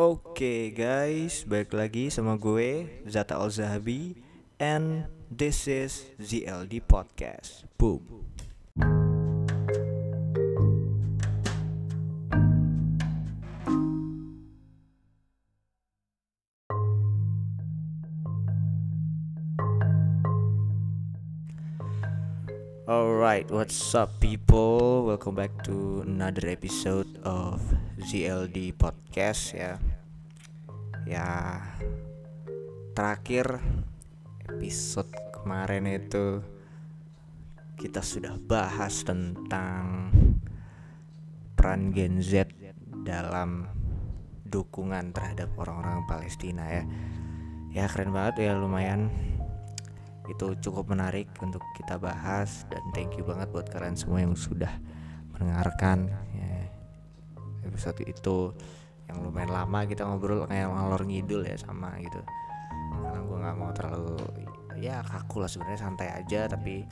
Oke guys, balik lagi sama gue Zata Al Zahabi and this is ZLD Podcast. Boom. Alright, what's up people? Welcome back to another episode of ZLD Podcast ya. Ya, terakhir episode kemarin itu kita sudah bahas tentang peran Gen Z dalam dukungan terhadap orang-orang Palestina ya. Ya keren banget ya lumayan itu cukup menarik untuk kita bahas dan thank you banget buat kalian semua yang sudah mendengarkan ya, episode itu yang lumayan lama kita ngobrol kayak ngalor ngidul ya sama gitu. Karena gue nggak mau terlalu ya kaku lah sebenarnya santai aja tapi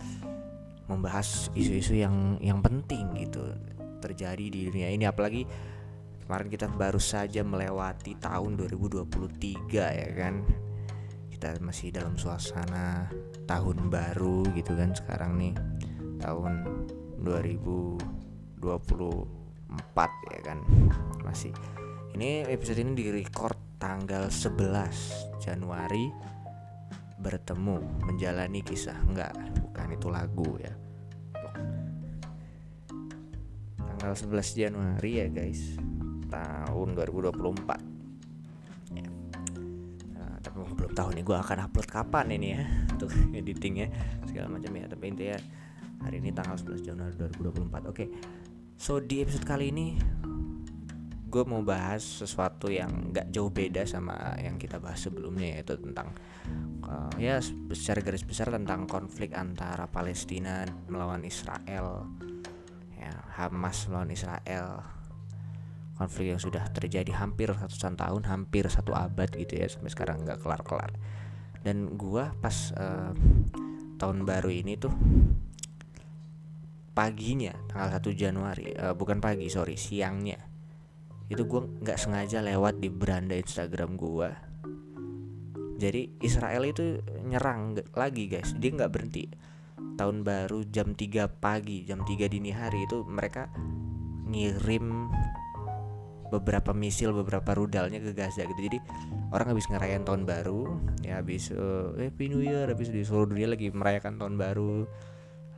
membahas isu-isu yang yang penting gitu terjadi di dunia ini. Apalagi kemarin kita baru saja melewati tahun 2023 ya kan? Kita masih dalam suasana tahun baru gitu kan sekarang nih tahun 2024 ya kan? Masih ini episode ini direcord tanggal 11 Januari bertemu menjalani kisah. Enggak bukan itu lagu ya. Tanggal 11 Januari ya guys. Tahun 2024 ya. Nah, tapi belum tahu nih gue akan upload kapan ini ya. Untuk editingnya segala macam ya. Tapi intinya hari ini tanggal 11 Januari 2024 oke so di episode kali ini gue mau bahas sesuatu yang gak jauh beda sama yang kita bahas sebelumnya yaitu tentang uh, ya secara garis besar tentang konflik antara Palestina melawan Israel. Ya Hamas melawan Israel. Konflik yang sudah terjadi hampir ratusan tahun hampir satu abad gitu ya sampai sekarang nggak kelar kelar dan gua pas uh, tahun baru ini tuh paginya tanggal 1 Januari uh, bukan pagi sorry siangnya itu gua nggak sengaja lewat di beranda Instagram gua. Jadi Israel itu nyerang lagi guys. Dia nggak berhenti. Tahun baru jam 3 pagi jam 3 dini hari itu mereka ngirim beberapa misil beberapa rudalnya ke Gaza gitu. Jadi orang habis ngerayain tahun baru ya habis uh, Happy New Year habis di seluruh dunia lagi merayakan tahun baru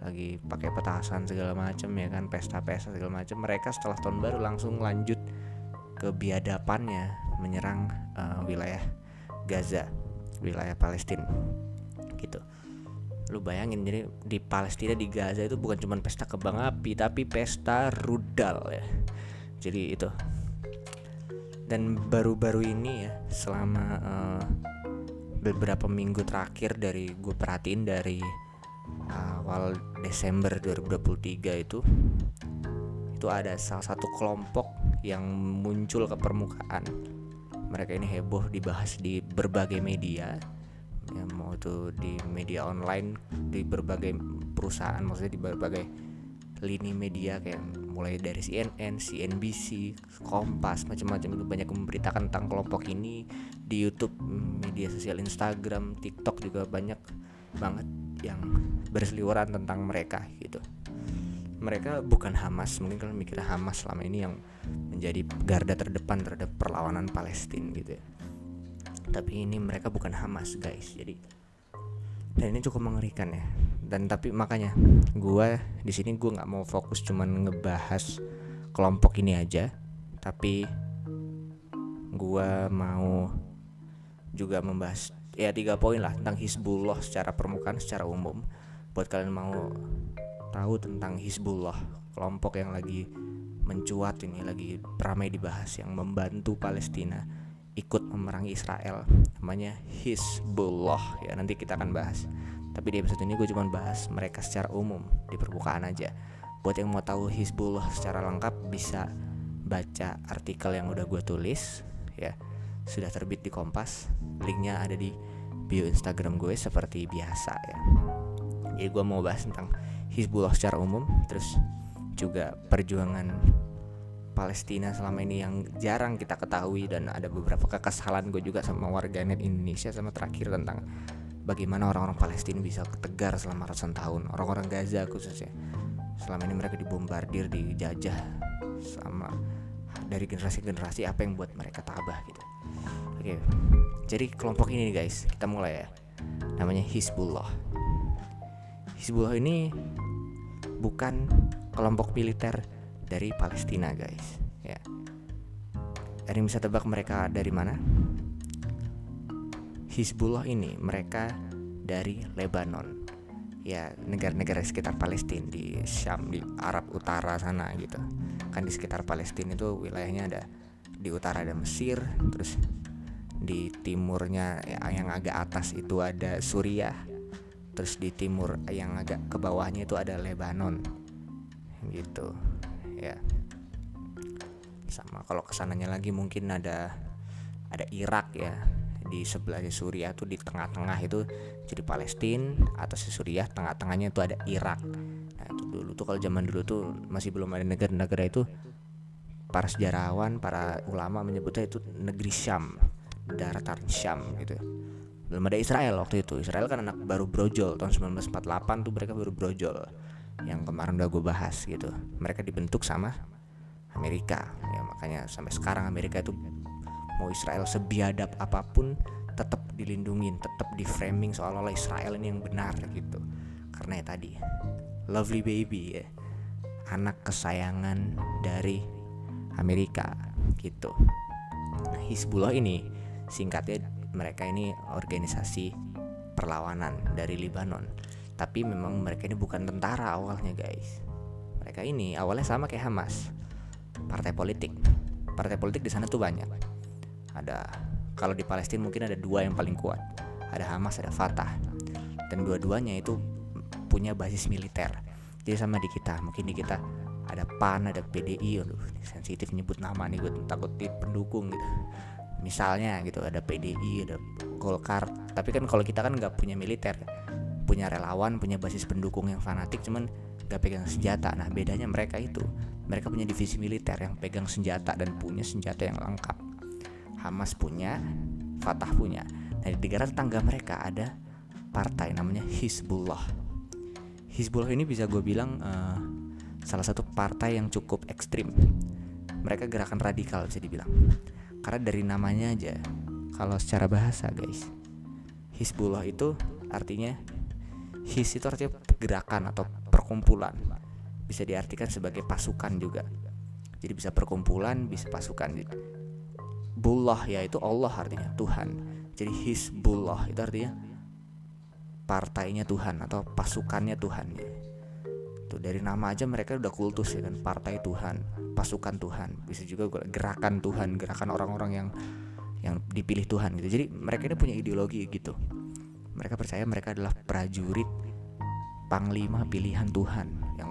lagi pakai petasan segala macam ya kan pesta-pesta segala macam mereka setelah tahun baru langsung lanjut ke biadapannya menyerang uh, wilayah Gaza wilayah Palestina gitu. Lu bayangin jadi di Palestina di Gaza itu bukan cuma pesta kembang api tapi pesta rudal ya. Jadi itu. Dan baru-baru ini ya selama uh, beberapa minggu terakhir dari gue perhatiin dari awal Desember 2023 itu itu ada salah satu kelompok yang muncul ke permukaan mereka ini heboh dibahas di berbagai media ya mau itu di media online di berbagai perusahaan maksudnya di berbagai lini media kayak mulai dari CNN, CNBC, Kompas, macam-macam itu banyak memberitakan tentang kelompok ini di YouTube, media sosial Instagram, TikTok juga banyak banget yang berseliweran tentang mereka gitu. Mereka bukan Hamas, mungkin kalian mikir Hamas selama ini yang menjadi garda terdepan terhadap perlawanan Palestina gitu ya. Tapi ini mereka bukan Hamas, guys. Jadi dan ini cukup mengerikan ya dan tapi makanya gue di sini gue nggak mau fokus cuman ngebahas kelompok ini aja tapi gue mau juga membahas ya tiga poin lah tentang Hizbullah secara permukaan secara umum buat kalian mau tahu tentang Hizbullah kelompok yang lagi mencuat ini lagi ramai dibahas yang membantu Palestina ikut memerangi Israel. Namanya Hizbullah. Ya nanti kita akan bahas. Tapi di episode ini gue cuma bahas mereka secara umum di permukaan aja. Buat yang mau tahu Hizbullah secara lengkap bisa baca artikel yang udah gue tulis ya. Sudah terbit di Kompas. Linknya ada di bio Instagram gue seperti biasa ya. Jadi gue mau bahas tentang Hizbullah secara umum terus juga perjuangan Palestina selama ini yang jarang kita ketahui dan ada beberapa kekesalan gue juga sama warganet Indonesia sama terakhir tentang bagaimana orang-orang Palestina bisa ketegar selama ratusan tahun. Orang-orang Gaza khususnya. Selama ini mereka dibombardir dijajah sama dari generasi-generasi apa yang buat mereka tabah gitu. Oke jadi kelompok ini guys kita mulai ya. Namanya Hizbullah Hizbullah ini bukan kelompok militer dari Palestina guys. Ya. Ada yang bisa tebak mereka dari mana? Hizbullah ini mereka dari Lebanon. Ya negara-negara sekitar Palestina di Syam di Arab Utara sana gitu. Kan di sekitar Palestina itu wilayahnya ada di utara ada Mesir terus di timurnya ya, yang agak atas itu ada Suriah terus di timur yang agak ke bawahnya itu ada Lebanon. Gitu ya. Sama kalau ke sananya lagi mungkin ada ada Irak ya di sebelah Suriah tuh di tengah-tengah itu jadi Palestina atau Suriah tengah-tengahnya itu ada Irak. Nah itu dulu tuh kalau zaman dulu tuh masih belum ada negara-negara itu para sejarawan para ulama menyebutnya itu negeri Syam daratan Syam gitu belum ada Israel waktu itu. Israel kan anak baru brojol. Tahun 1948 tuh mereka baru brojol. Yang kemarin udah gue bahas gitu. Mereka dibentuk sama Amerika. Ya makanya sampai sekarang Amerika itu mau Israel sebiadab apa pun tetap dilindungin tetap di framing seolah-olah Israel ini yang benar gitu. Karena ya tadi lovely baby ya. Anak kesayangan dari Amerika gitu. Nah, Hizbullah ini singkatnya mereka ini organisasi perlawanan dari Libanon. Tapi memang mereka ini bukan tentara awalnya guys. Mereka ini awalnya sama kayak Hamas. Partai politik. Partai politik di sana tuh banyak. Ada kalau di Palestina mungkin ada dua yang paling kuat. Ada Hamas ada Fatah. Dan dua-duanya itu punya basis militer. Jadi sama di kita mungkin di kita ada PAN ada PDI aduh sensitif nyebut nama nih gue takut di pendukung gitu misalnya gitu ada PDI ada Golkar. Tapi kan kalau kita kan nggak punya militer punya relawan punya basis pendukung yang fanatik cuman gak pegang senjata. Nah bedanya mereka itu mereka punya divisi militer yang pegang senjata dan punya senjata yang lengkap. Hamas punya Fatah punya. Nah di negara tetangga mereka ada partai namanya Hizbullah. Hizbullah ini bisa gue bilang uh, salah satu partai yang cukup ekstrim. Mereka gerakan radikal bisa dibilang karena dari namanya aja. Kalau secara bahasa guys. Hizbullah itu artinya his itu artinya gerakan atau perkumpulan. Bisa diartikan sebagai pasukan juga. Jadi bisa perkumpulan bisa pasukan. Bullah yaitu Allah artinya Tuhan. Jadi Hizbullah itu artinya partainya Tuhan atau pasukannya Tuhan Tuh dari nama aja mereka udah kultus ya kan partai Tuhan, pasukan Tuhan, bisa juga gerakan Tuhan, gerakan orang-orang yang yang dipilih Tuhan gitu. Jadi mereka ini punya ideologi gitu mereka percaya mereka adalah prajurit panglima pilihan Tuhan yang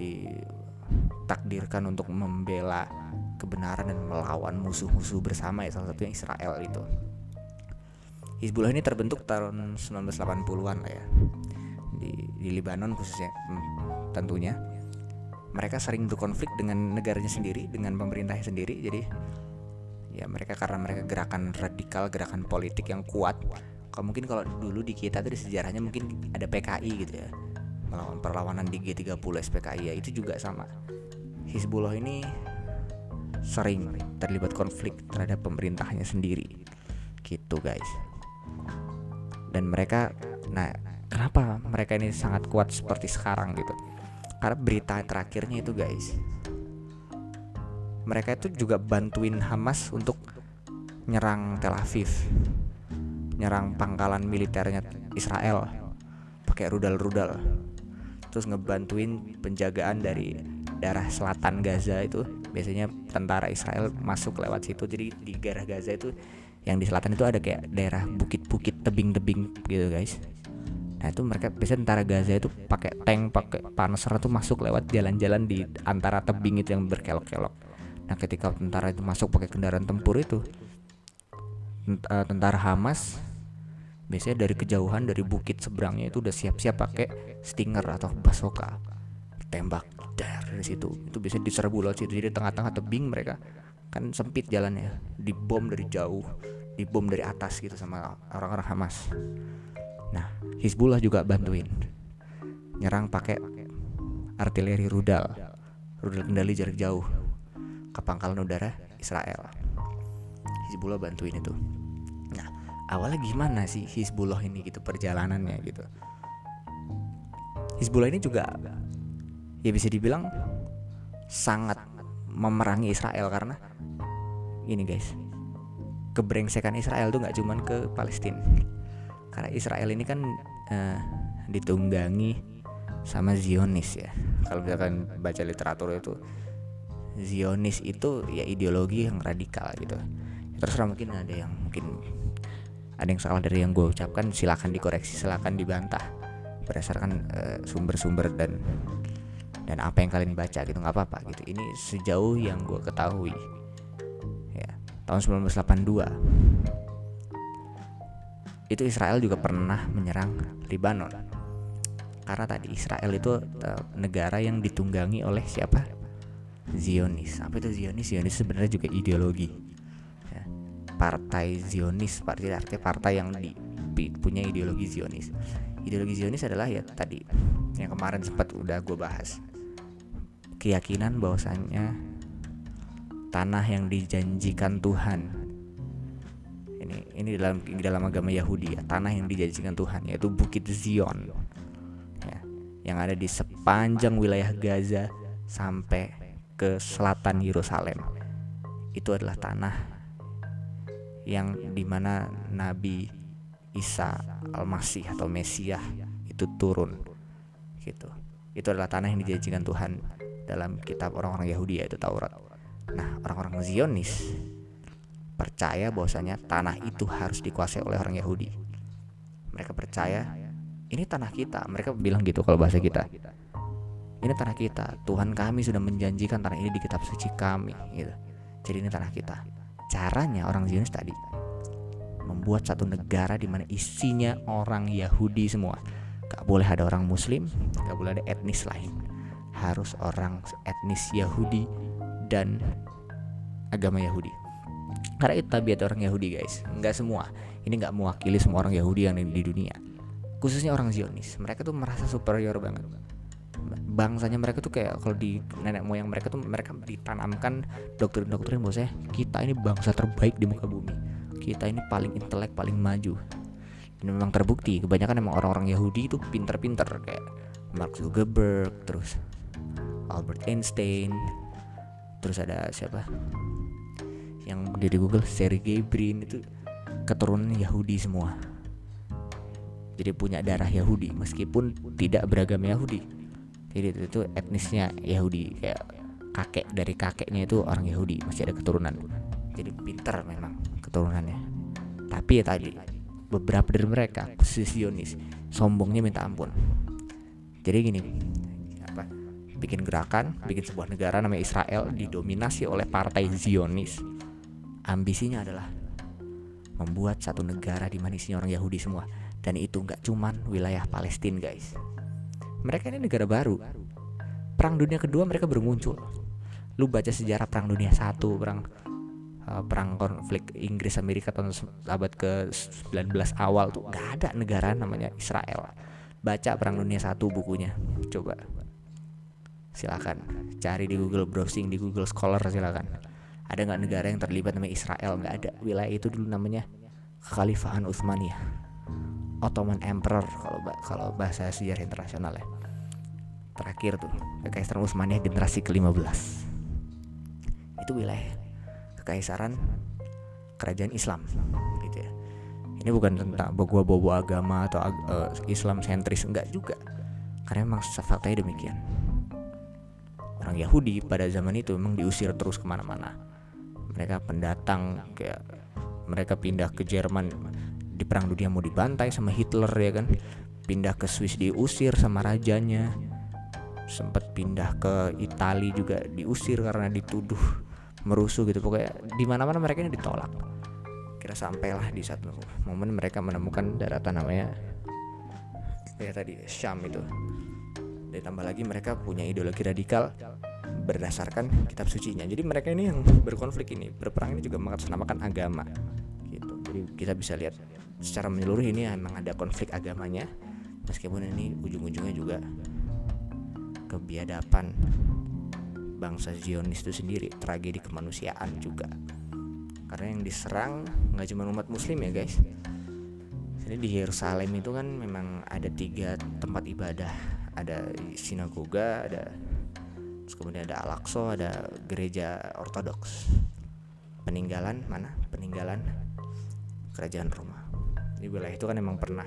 ditakdirkan untuk membela kebenaran dan melawan musuh-musuh bersama ya salah satunya Israel itu. Hizbullah ini terbentuk tahun 1980-an lah ya di, Lebanon khususnya hmm, tentunya. Mereka sering berkonflik dengan negaranya sendiri dengan pemerintahnya sendiri. Jadi ya mereka karena mereka gerakan radikal gerakan politik yang kuat. Kalau mungkin kalau dulu di kita tuh di sejarahnya mungkin ada PKI gitu ya. Melawan perlawanan di G30 SPKI ya itu juga sama. Hizbullah ini sering terlibat konflik terhadap pemerintahnya sendiri. Gitu guys. Dan mereka nah kenapa mereka ini sangat kuat seperti sekarang gitu? Karena berita terakhirnya itu guys mereka itu juga bantuin Hamas untuk nyerang Tel Aviv nyerang pangkalan militernya Israel pakai rudal-rudal. Terus ngebantuin penjagaan dari daerah selatan Gaza itu. Biasanya tentara Israel masuk lewat situ. Jadi di daerah Gaza itu yang di selatan itu ada kayak daerah bukit-bukit tebing-tebing gitu guys nah itu mereka biasanya tentara Gaza itu pakai tank pakai panser itu masuk lewat jalan-jalan di antara tebing itu yang berkelok-kelok. Nah ketika tentara itu masuk pakai kendaraan tempur itu eh, tentara Hamas biasanya dari kejauhan dari bukit seberangnya itu udah siap-siap pakai stinger atau basoka tembak dar dari situ. Itu bisa diserbu lewat situ jadi tengah-tengah tebing mereka. Kan sempit jalannya dibom dari jauh dibom dari atas gitu sama orang-orang Hamas nah Hizbullah juga bantuin. Nyerang pakai artileri rudal. Rudal kendali jarak jauh ke pangkalan udara Israel. Hizbullah bantuin itu. Nah awalnya gimana sih Hizbullah ini gitu perjalanannya gitu? Hizbullah ini juga ya bisa dibilang sangat memerangi Israel karena ini guys kebrengsekan Israel tuh nggak cuman ke Palestina karena Israel ini kan uh, ditunggangi sama Zionis ya. Kalau misalkan baca literatur itu Zionis itu ya ideologi yang radikal gitu. Terserah mungkin ada yang mungkin ada yang salah dari yang gue ucapkan silakan dikoreksi silakan dibantah berdasarkan uh, sumber-sumber dan dan apa yang kalian baca gitu nggak apa-apa gitu. Ini sejauh yang gue ketahui ya. Tahun 1982 itu Israel juga pernah menyerang Lebanon karena tadi Israel itu uh, negara yang ditunggangi oleh siapa? Zionis. Apa itu Zionis? Zionis sebenarnya juga ideologi. Ya. partai Zionis partai artinya partai yang di, punya ideologi Zionis. Ideologi Zionis adalah ya tadi yang kemarin sempat udah gue bahas. Keyakinan bahwasannya tanah yang dijanjikan Tuhan ini ini dalam dalam agama Yahudi ya tanah yang dijanjikan Tuhan yaitu Bukit Zion. Ya, yang ada di sepanjang wilayah Gaza sampai ke selatan Yerusalem. Itu adalah tanah yang di mana Nabi Isa Al-Masih atau Mesiah itu turun gitu. Itu adalah tanah yang dijanjikan Tuhan dalam kitab orang-orang Yahudi yaitu Taurat. Nah orang-orang Zionis percaya bahwasanya tanah itu harus dikuasai oleh orang Yahudi mereka percaya ini tanah kita mereka bilang gitu kalau bahasa kita ini tanah kita Tuhan kami sudah menjanjikan tanah ini di kitab suci kami gitu jadi ini tanah kita caranya orang Zionis tadi membuat satu negara di mana isinya orang Yahudi semua. Gak boleh ada orang Muslim, gak boleh ada etnis lain. Harus orang etnis Yahudi dan agama Yahudi. Karena itu tabiat orang Yahudi guys, nggak semua. Ini nggak mewakili semua orang Yahudi yang di dunia. Khususnya orang Zionis, mereka tuh merasa superior banget. Bangsanya mereka tuh kayak kalau di nenek moyang mereka tuh mereka ditanamkan doktrin-doktrin bahwa kita ini bangsa terbaik di muka bumi kita ini paling intelek paling maju dan memang terbukti kebanyakan emang orang-orang Yahudi itu pinter-pinter kayak Mark Zuckerberg terus Albert Einstein terus ada siapa yang di Google Sergey Brin itu keturunan Yahudi semua. Jadi punya darah Yahudi meskipun tidak beragam Yahudi. Jadi itu, itu etnisnya Yahudi kayak kakek dari kakeknya itu orang Yahudi masih ada keturunan. Jadi pinter memang keturunannya. Tapi ya tadi beberapa dari mereka khusus Zionis sombongnya minta ampun. Jadi gini apa bikin gerakan bikin sebuah negara namanya Israel didominasi oleh partai Zionis ambisinya adalah membuat satu negara di mana isinya orang Yahudi semua. Dan itu nggak cuman wilayah Palestina guys. Mereka ini negara baru. Perang dunia kedua mereka bermuncul lu baca sejarah perang dunia satu perang uh, perang konflik Inggris Amerika tahun abad ke 19 awal tuh nggak ada negara namanya Israel. Baca perang dunia satu bukunya coba. Silakan. Cari di Google browsing di Google Scholar silakan ada nggak negara yang terlibat namanya Israel? Nggak ada. Wilayah itu dulu namanya Kekhalifahan Utsmaniyah. Ottoman Emperor kalau kalau bahasa sejarah internasional ya. Terakhir tuh Kekaisaran Utsmaniyah generasi ke-15 itu wilayah kekaisaran kerajaan Islam gitu ya. Ini bukan tentang gua bobo agama atau uh, Islam sentris enggak juga. Karena memang faktanya demikian. Orang Yahudi pada zaman itu memang diusir terus ke mana-mana mereka pendatang kayak mereka pindah ke Jerman di perang dunia mau dibantai sama Hitler ya kan? Pindah ke Swiss diusir sama rajanya. Sempat pindah ke Italia juga diusir karena dituduh merusuh gitu. Pokoknya di mana mana mereka ini ditolak. Kira sampailah di satu momen mereka menemukan daratan namanya ya tadi Syam itu. Ditambah lagi mereka punya ideologi radikal berdasarkan kitab sucinya. Jadi mereka ini yang berkonflik ini berperang ini juga mengatasnamakan agama gitu. Jadi kita bisa lihat secara menyeluruh ini emang ada konflik agamanya meskipun ini ujung-ujungnya juga kebiadaban bangsa Zionis itu sendiri tragedi kemanusiaan juga. Karena yang diserang nggak cuma umat muslim ya guys. Jadi di Yerusalem itu kan memang ada tiga tempat ibadah. Ada sinagoga ada terus kemudian ada Al-Aqsa ada gereja ortodoks. Peninggalan mana? Peninggalan kerajaan Roma. Di wilayah itu kan memang pernah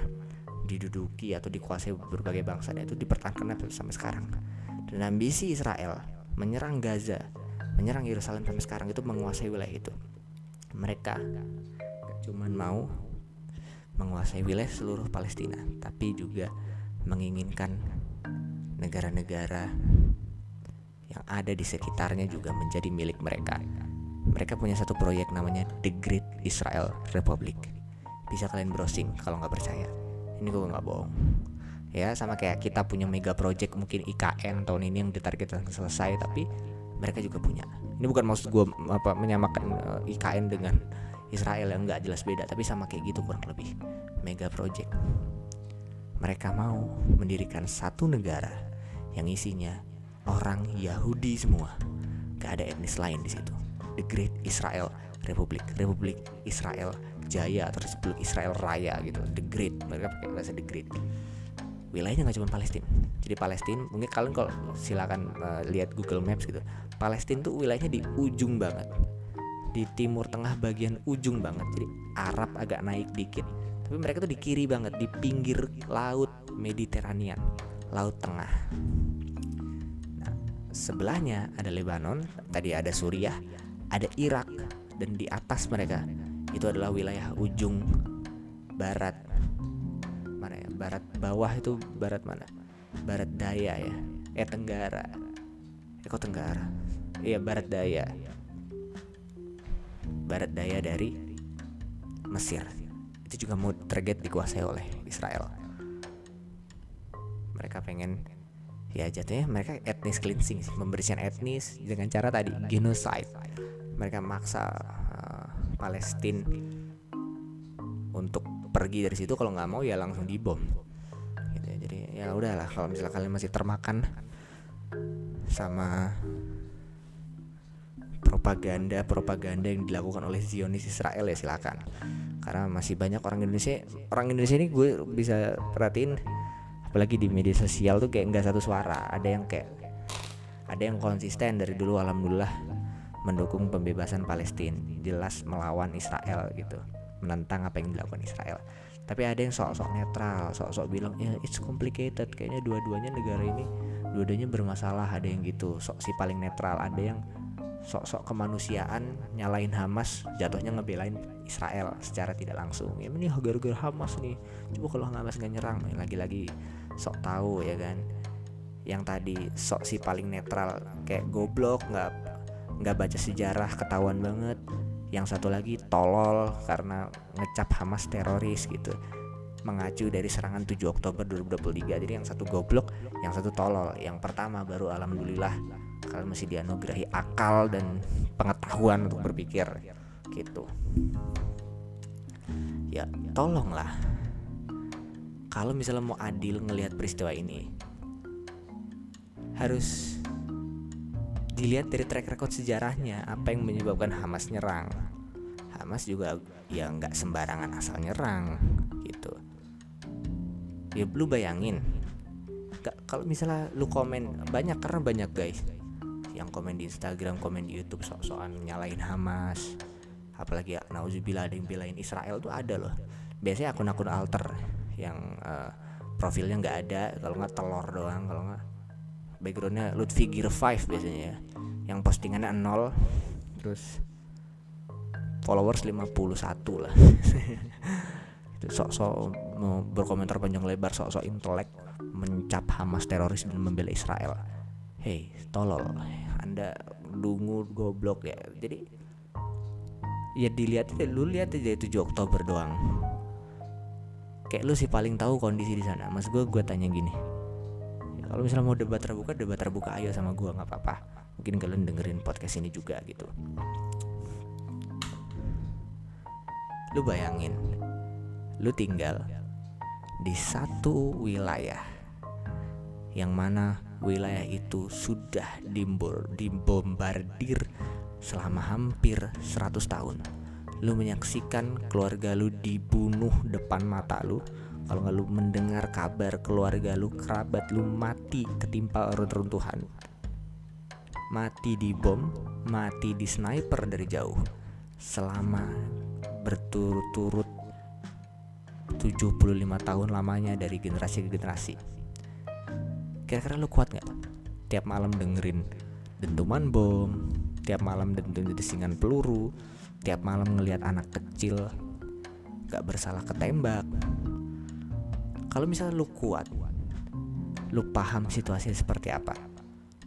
diduduki atau dikuasai berbagai bangsa dan itu dipertahankan sampai sekarang. Dan ambisi Israel menyerang Gaza menyerang Yerusalem sampai sekarang itu menguasai wilayah itu. Mereka gak cuman mau menguasai wilayah seluruh Palestina tapi juga menginginkan negara-negara yang ada di sekitarnya juga menjadi milik mereka. Mereka punya satu proyek namanya The Great Israel Republic. Bisa kalian browsing kalau nggak percaya. Ini gue nggak bohong. Ya sama kayak kita punya mega project mungkin IKN tahun ini yang ditargetkan selesai, tapi mereka juga punya. Ini bukan maksud gue apa menyamakan uh, eh, IKN dengan Israel yang nggak jelas beda, tapi sama kayak gitu kurang lebih. Mega project. Mereka mau mendirikan satu negara yang isinya orang Yahudi semua. Gak ada etnis lain di situ. The Great Israel Republic, Republik Israel Jaya atau disebut Israel Raya gitu. The Great, mereka pakai bahasa The Great. Wilayahnya nggak cuma Palestina. Jadi Palestina, mungkin kalian kalau silakan uh, lihat Google Maps gitu. Palestina tuh wilayahnya di ujung banget, di timur tengah bagian ujung banget. Jadi Arab agak naik dikit, tapi mereka tuh di kiri banget, di pinggir laut Mediterania Laut Tengah. Sebelahnya ada Lebanon, tadi ada Suriah, ada Irak, dan di atas mereka itu adalah wilayah ujung barat. Mana ya? Barat bawah itu barat mana? Barat daya ya. Eh tenggara. Eh kok tenggara? Iya barat daya. Barat daya dari Mesir. Itu juga mau target dikuasai oleh Israel mereka pengen ya jatuhnya mereka etnis cleansing sih membersihkan etnis dengan cara tadi genocide mereka maksa uh, Palestina untuk pergi dari situ kalau nggak mau ya langsung dibom gitu ya. jadi ya udahlah kalau misalnya kalian masih termakan sama propaganda propaganda yang dilakukan oleh Zionis Israel ya silakan karena masih banyak orang Indonesia orang Indonesia ini gue bisa perhatiin apalagi di media sosial tuh kayak nggak satu suara ada yang kayak ada yang konsisten dari dulu alhamdulillah mendukung pembebasan Palestina jelas melawan Israel gitu menentang apa yang dilakukan Israel. Tapi ada yang sok-sok netral sok-sok bilang ya it's complicated kayaknya dua-duanya negara ini dua-duanya bermasalah ada yang gitu sok si paling netral ada yang sok-sok kemanusiaan nyalain Hamas jatuhnya ngebelain Israel secara tidak langsung. Ya ini gara-gara Hamas nih coba kalau Hamas nggak nyerang lagi-lagi sok tahu ya kan? Yang tadi sok si paling netral kayak goblok nggak nggak baca sejarah ketahuan banget. Yang satu lagi tolol karena ngecap Hamas teroris gitu. Mengacu dari serangan 7 Oktober 2023 jadi yang satu goblok yang satu tolol. Yang pertama baru alhamdulillah kalian masih dianugerahi akal dan pengetahuan untuk berpikir gitu. Ya tolonglah kalau misalnya mau adil ngelihat peristiwa ini harus dilihat dari track record sejarahnya apa yang menyebabkan Hamas nyerang. Hamas juga ya nggak sembarangan asal nyerang gitu. Ya lu bayangin kalau misalnya lu komen banyak karena banyak guys yang komen di Instagram komen di YouTube sok-sokan nyalain Hamas. Apalagi ya nauzubillah ada yang belain Israel tuh ada loh. Biasanya akun-akun alter yang uh, profilnya nggak ada kalau nggak telur doang kalau nggak. Backgroundnya Lutfi Gear 5 biasanya ya yang postingannya nol terus followers 51 lah. Itu sok-sok mau berkomentar panjang lebar sok-sok intelek mencap Hamas teroris dan membela Israel. Hei tolol anda dungu goblok ya. Jadi ya dilihat lu lihat aja 7 Oktober doang kayak lu sih paling tahu kondisi di sana. Mas gue gue tanya gini. Kalau misalnya mau debat terbuka debat terbuka ayo sama gue nggak apa-apa. Mungkin kalian dengerin podcast ini juga gitu. Lu bayangin lu tinggal di satu wilayah. Yang mana wilayah itu sudah dibombardir selama hampir 100 tahun lu menyaksikan keluarga lu dibunuh depan mata lu. Kalau nggak lu mendengar kabar keluarga lu kerabat lu mati ketimpa reruntuhan mati di bom mati di sniper dari jauh. Selama berturut-turut 75 tahun lamanya dari generasi ke generasi. Kira-kira lu kuat nggak? Tiap malam dengerin dentuman bom tiap malam dentuman desingan peluru tiap malam ngelihat anak kecil gak bersalah ketembak. Kalau misalnya lu kuat lu paham situasi seperti apa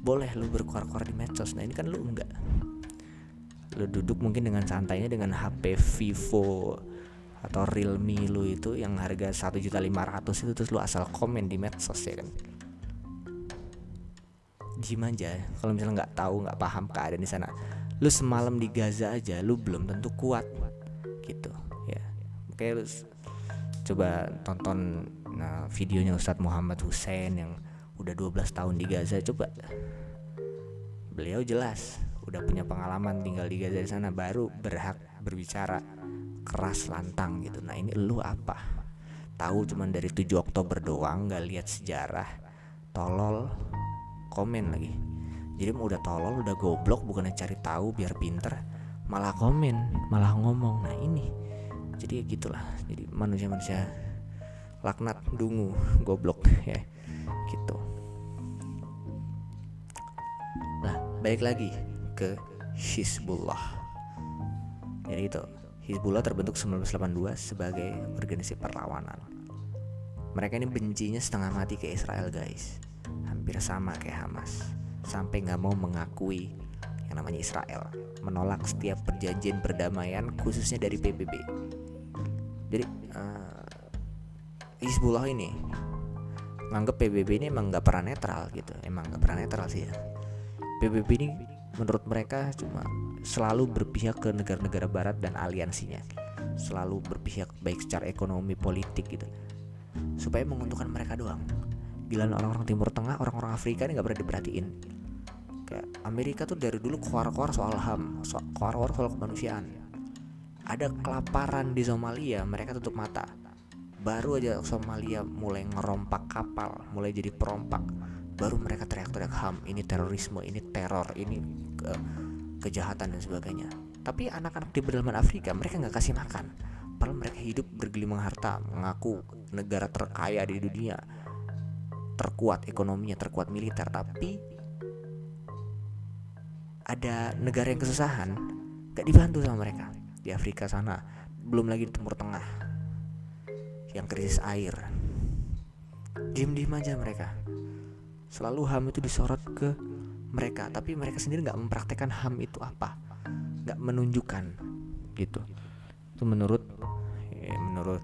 boleh lu berkuar-kuar di medsos. Nah ini kan lu enggak. Lu duduk mungkin dengan santainya dengan HP Vivo atau Realme lu itu yang harga 1.500 itu terus lu asal komen di medsos ya kan? Gimana aja. Kalau misalnya nggak tahu nggak paham keadaan di sana lu semalam di Gaza aja lu belum tentu kuat. Gitu ya. Oke lu coba tonton nah, videonya Ustadz Muhammad Hussein yang udah 12 tahun di Gaza. Coba. Beliau jelas udah punya pengalaman tinggal di Gaza di sana baru berhak berbicara keras lantang gitu. Nah ini lu apa? Tahu cuman dari 7 Oktober doang nggak lihat sejarah? Tolol. Komen lagi jadi udah tolol udah goblok bukannya cari tahu biar pinter malah komen malah ngomong. Nah ini. Jadi ya gitulah. Jadi manusia-manusia laknat dungu goblok ya. Gitu. Nah balik lagi ke Hizbullah. Jadi itu. Hizbullah terbentuk 1982 sebagai organisasi perlawanan. Mereka ini bencinya setengah mati ke Israel guys. Hampir sama kayak Hamas sampai nggak mau mengakui yang namanya Israel. Menolak setiap perjanjian perdamaian khususnya dari PBB jadi uh, Hizbullah ini nganggap PBB ini emang nggak pernah netral gitu. Emang nggak pernah netral sih ya. PBB ini menurut mereka cuma selalu berpihak ke negara-negara barat dan aliansinya. Selalu berpihak baik secara ekonomi politik gitu. Supaya menguntungkan mereka doang. Gila orang-orang timur tengah orang-orang Afrika ini nggak pernah diperhatiin kayak Amerika tuh dari dulu keluar-keluar soal ham soal keluar-keluar soal kemanusiaan. Ada kelaparan di Somalia mereka tutup mata. Baru aja Somalia mulai ngerompak kapal mulai jadi perompak. Baru mereka teriak-teriak ham ini terorisme ini teror ini ke kejahatan dan sebagainya. Tapi anak-anak di pedalaman Afrika mereka nggak kasih makan. Padahal mereka hidup bergelimang harta mengaku negara terkaya di dunia. Terkuat ekonominya terkuat militer tapi ada negara yang kesusahan gak dibantu sama mereka. Di Afrika sana belum lagi di Timur Tengah yang krisis air. Diem-diem aja mereka. Selalu HAM itu disorot ke mereka tapi mereka sendiri nggak mempraktekkan HAM itu apa nggak menunjukkan gitu. Itu menurut ya, menurut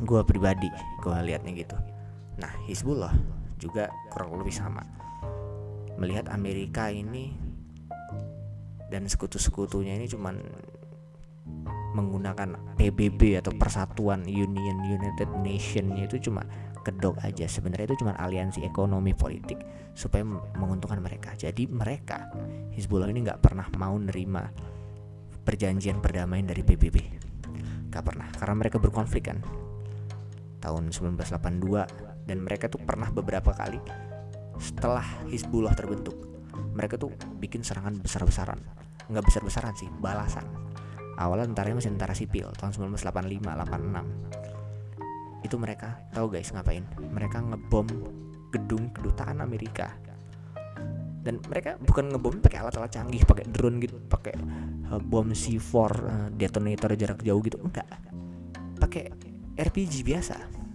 gue pribadi gue liatnya gitu. Nah Hizbullah juga kurang lebih sama melihat Amerika ini dan sekutu-sekutunya ini cuman menggunakan PBB atau Persatuan Union United Nation itu cuma kedok aja. Sebenarnya itu cuma aliansi ekonomi politik supaya menguntungkan mereka. Jadi mereka Hizbullah ini nggak pernah mau nerima perjanjian perdamaian dari PBB nggak pernah karena mereka berkonflik kan. Tahun 1982 dan mereka tuh pernah beberapa kali setelah Hizbullah terbentuk mereka tuh bikin serangan besar-besaran. Nggak besar-besaran sih balasan. Awalnya tentaranya masih tentara sipil tahun 1985 86 itu mereka tahu guys ngapain? Mereka ngebom gedung kedutaan Amerika. Dan mereka bukan ngebom pakai alat-alat canggih pakai drone gitu pakai uh, bom C4 uh, detonator jarak jauh gitu enggak. Pakai RPG biasa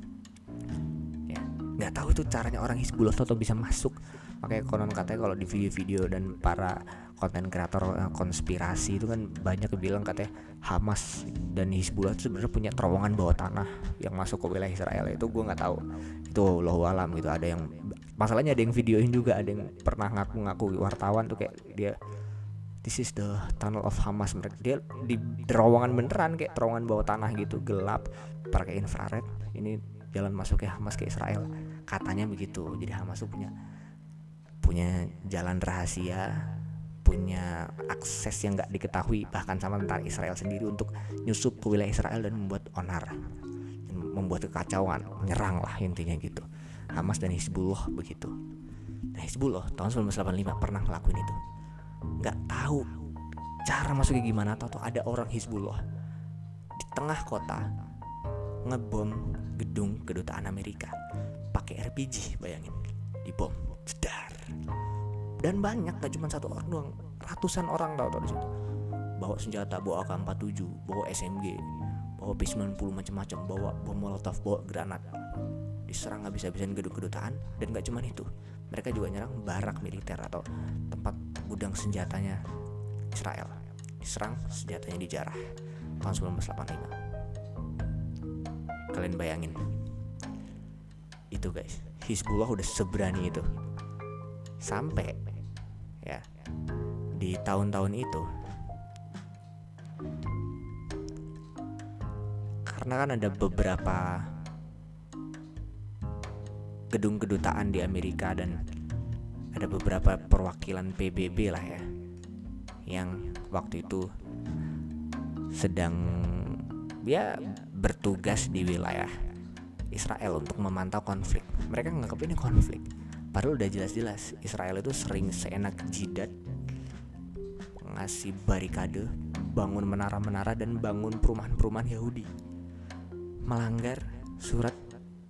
nggak tahu itu caranya orang Hizbullah atau bisa masuk. Makanya konon katanya kalau di video-video dan para konten kreator uh, konspirasi itu kan banyak bilang katanya Hamas dan Hizbullah itu sebenarnya punya terowongan bawah tanah yang masuk ke wilayah Israel. Itu gue nggak tahu. Itu loh alam gitu. Ada yang masalahnya ada yang videoin juga ada yang pernah ngaku-ngaku wartawan tuh kayak dia this is the tunnel of Hamas. Mereka dia di terowongan beneran kayak terowongan bawah tanah gitu gelap pakai infrared. Ini jalan masuk ya Hamas ke Israel katanya begitu. Jadi Hamas tuh punya punya jalan rahasia punya akses yang nggak diketahui bahkan sama tentara Israel sendiri untuk nyusup ke wilayah Israel dan membuat onar dan membuat kekacauan menyerang lah intinya gitu. Hamas dan Hizbullah begitu. Nah Hizbullah tahun 1985 pernah ngelakuin itu. Nggak tahu cara masuknya gimana atau ada orang Hizbullah di tengah kota ngebom gedung kedutaan Amerika pakai RPG bayangin. Dibom jedar dan banyak gak cuma satu orang doang. Ratusan orang tau tau di situ. Bawa senjata bawa AK47 bawa SMG bawa P90 macam-macam bawa bom molotov bawa granat. Diserang habis-habisan gedung kedutaan dan gak cuma itu. Mereka juga nyerang barak militer atau tempat gudang senjatanya Israel. Diserang senjatanya dijarah. Tahun 1985 kalian bayangin itu guys. Hizbullah udah seberani itu. Sampai ya di tahun-tahun itu. Karena kan ada beberapa gedung kedutaan di Amerika dan ada beberapa perwakilan PBB lah ya yang waktu itu sedang ya bertugas di wilayah Israel untuk memantau konflik. Mereka nganggap ini konflik. Padahal udah jelas-jelas Israel itu sering seenak jidat ngasih barikade, bangun menara-menara dan bangun perumahan-perumahan Yahudi. Melanggar surat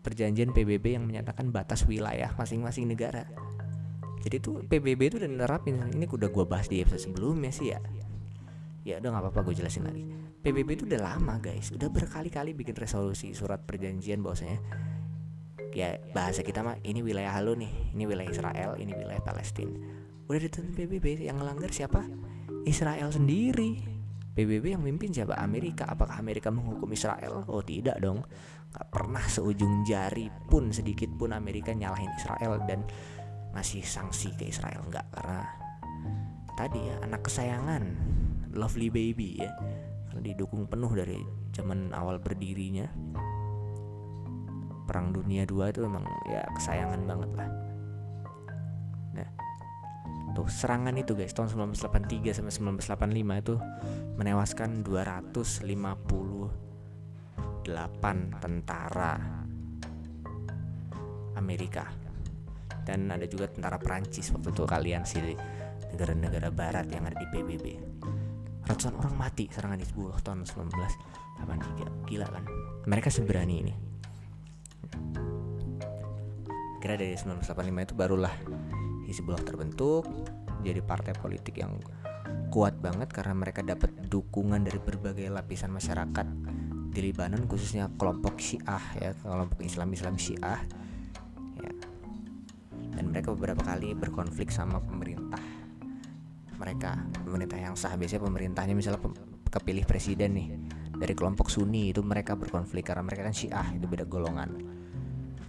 perjanjian PBB yang menyatakan batas wilayah masing-masing negara. Jadi tuh PBB itu udah nerapin ini udah gue bahas di episode sebelumnya sih ya. Ya udah nggak apa-apa gue jelasin lagi. PBB itu udah lama guys, udah berkali-kali bikin resolusi surat perjanjian bahwasanya ya bahasa kita mah ini wilayah halu nih. Ini wilayah Israel ini wilayah Palestina. Udah ditentuin PBB yang melanggar siapa? Israel sendiri. PBB yang mimpin siapa? Amerika. Apakah Amerika menghukum Israel? Oh tidak dong. Nggak pernah seujung jari pun sedikit pun Amerika nyalahin Israel dan ngasih sanksi ke Israel. Nggak karena tadi ya anak kesayangan lovely baby ya. Karena didukung penuh dari zaman awal berdirinya. Perang dunia 2 itu emang ya kesayangan banget lah. Nah tuh serangan itu guys tahun 1983 sampai 1985 itu menewaskan 258 tentara Amerika. Dan ada juga tentara Perancis waktu itu kalian sih negara-negara barat yang ada di PBB ratusan orang mati serangan Hizbullah tahun 1983 gila kan? Mereka seberani ini. Kira dari 1985 itu barulah Hizbullah terbentuk jadi partai politik yang kuat banget karena mereka dapat dukungan dari berbagai lapisan masyarakat di Libanon khususnya kelompok Syiah ya kelompok Islam Islam Syiah. Ya. Dan mereka beberapa kali berkonflik sama pemerintah mereka. Pemerintah yang sah. Biasanya pemerintahnya misalnya kepilih presiden nih dari kelompok Sunni itu mereka berkonflik karena mereka kan Syiah itu beda golongan.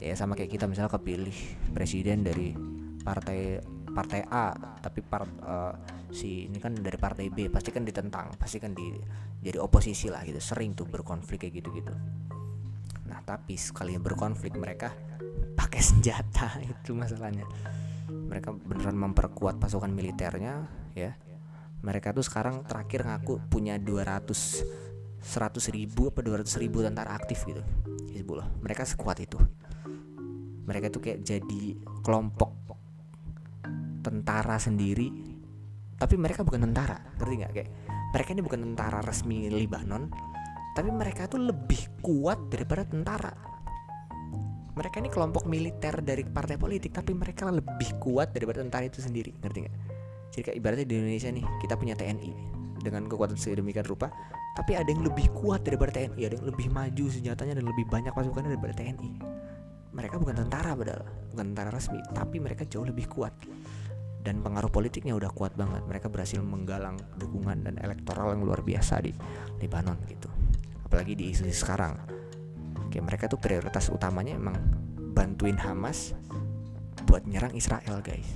Ya sama kayak kita misalnya kepilih presiden dari partai partai A tapi part uh, si ini kan dari partai B pasti kan ditentang pasti kan di jadi oposisi lah gitu. Sering tuh berkonflik kayak gitu gitu nah tapi sekali berkonflik mereka pakai senjata itu masalahnya mereka beneran memperkuat pasukan militernya ya. Mereka tuh sekarang terakhir ngaku punya 200 100 ribu apa 200 ribu tentara aktif gitu Hizbullah. Mereka sekuat itu. Mereka tuh kayak jadi kelompok tentara sendiri tapi mereka bukan tentara ngerti nggak? Kayak mereka ini bukan tentara resmi Libanon tapi mereka tuh lebih kuat daripada tentara mereka ini kelompok militer dari partai politik tapi mereka lebih kuat daripada tentara itu sendiri ngerti nggak? Jadi kayak ibaratnya di Indonesia nih kita punya TNI dengan kekuatan sedemikian rupa tapi ada yang lebih kuat daripada TNI ada yang lebih maju senjatanya dan lebih banyak pasukannya daripada TNI mereka bukan tentara padahal bukan tentara resmi tapi mereka jauh lebih kuat. Dan pengaruh politiknya udah kuat banget mereka berhasil menggalang dukungan dan elektoral yang luar biasa di Lebanon gitu. Apalagi di isu sekarang kayak mereka tuh prioritas utamanya emang bantuin Hamas buat nyerang Israel guys.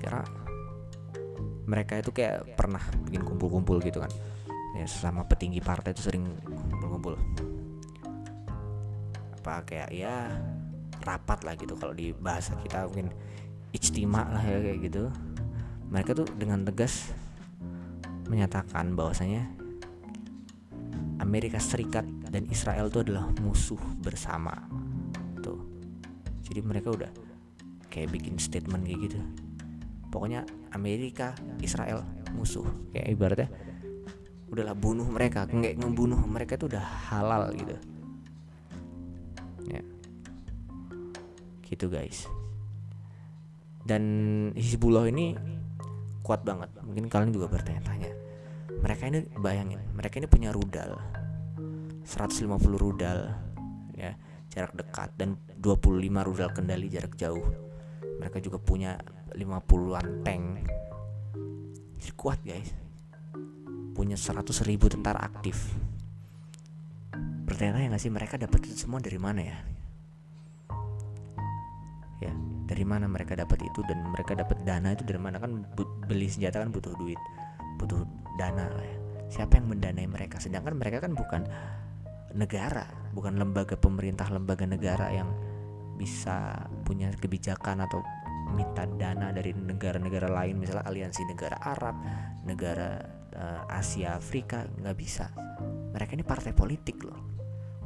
Karena mereka itu kayak pernah bikin kumpul-kumpul gitu kan. Ya sesama petinggi partai itu sering kumpul-kumpul. Apa kayak ya rapat lah gitu kalau di bahasa kita mungkin ijtima lah ya kayak gitu. Mereka tuh dengan tegas menyatakan bahwasanya Amerika Serikat dan Israel itu adalah musuh bersama. Tuh. Jadi mereka udah kayak bikin statement kayak gitu. Pokoknya Amerika Israel musuh. Kayak ibaratnya udahlah bunuh mereka. Nggak ngebunuh mereka itu udah halal gitu. Ya. Gitu guys. Dan Hizbullah ini kuat banget. Mungkin kalian juga bertanya-tanya. Mereka ini bayangin mereka ini punya rudal 150 rudal ya jarak dekat dan 25 rudal kendali jarak jauh. Mereka juga punya 50-an tank. Jadi kuat guys. Punya 100 ribu tentara aktif. Pertanyaan nggak sih mereka dapat itu semua dari mana ya? Ya dari mana mereka dapat itu dan mereka dapat dana itu dari mana? Kan beli senjata kan butuh duit butuh dana lah ya. Siapa yang mendanai mereka? Sedangkan mereka kan bukan negara bukan lembaga pemerintah lembaga negara yang bisa punya kebijakan atau minta dana dari negara-negara lain misalnya aliansi negara Arab negara uh, Asia Afrika nggak bisa mereka ini partai politik loh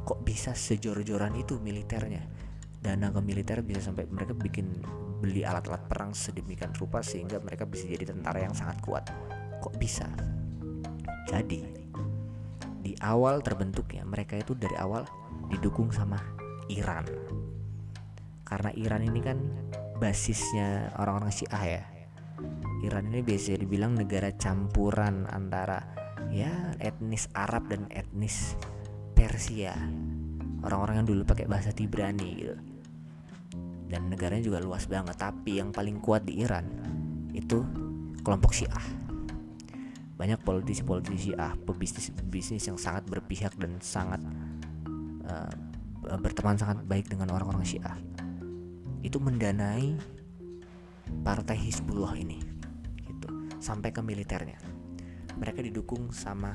kok bisa sejor-joran itu militernya dana ke militer bisa sampai mereka bikin beli alat-alat perang sedemikian rupa sehingga mereka bisa jadi tentara yang sangat kuat. Kok bisa? Jadi di awal terbentuknya mereka itu dari awal didukung sama Iran. Karena Iran ini kan basisnya orang-orang Syiah ya. Iran ini biasa dibilang negara campuran antara ya etnis Arab dan etnis Persia. Orang-orang yang dulu pakai bahasa Tibrani gitu dan negaranya juga luas banget tapi yang paling kuat di Iran itu kelompok Syiah banyak politisi-politisi Syiah pebisnis-bisnis yang sangat berpihak dan sangat uh, berteman sangat baik dengan orang-orang Syiah. Itu mendanai partai Hizbullah ini gitu sampai ke militernya. Mereka didukung sama